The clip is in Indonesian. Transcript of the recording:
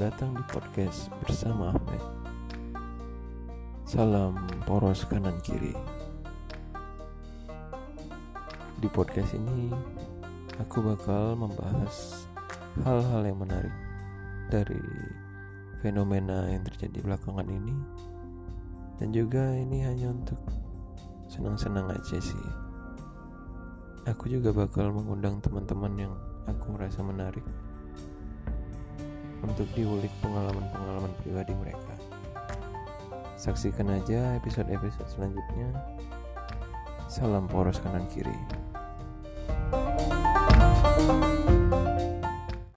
Datang di podcast bersama Ahmed. Salam poros kanan kiri. Di podcast ini, aku bakal membahas hal-hal yang menarik dari fenomena yang terjadi belakangan ini, dan juga ini hanya untuk senang-senang aja sih. Aku juga bakal mengundang teman-teman yang aku merasa menarik untuk diulik pengalaman-pengalaman pribadi mereka. Saksikan aja episode-episode selanjutnya. Salam poros kanan kiri.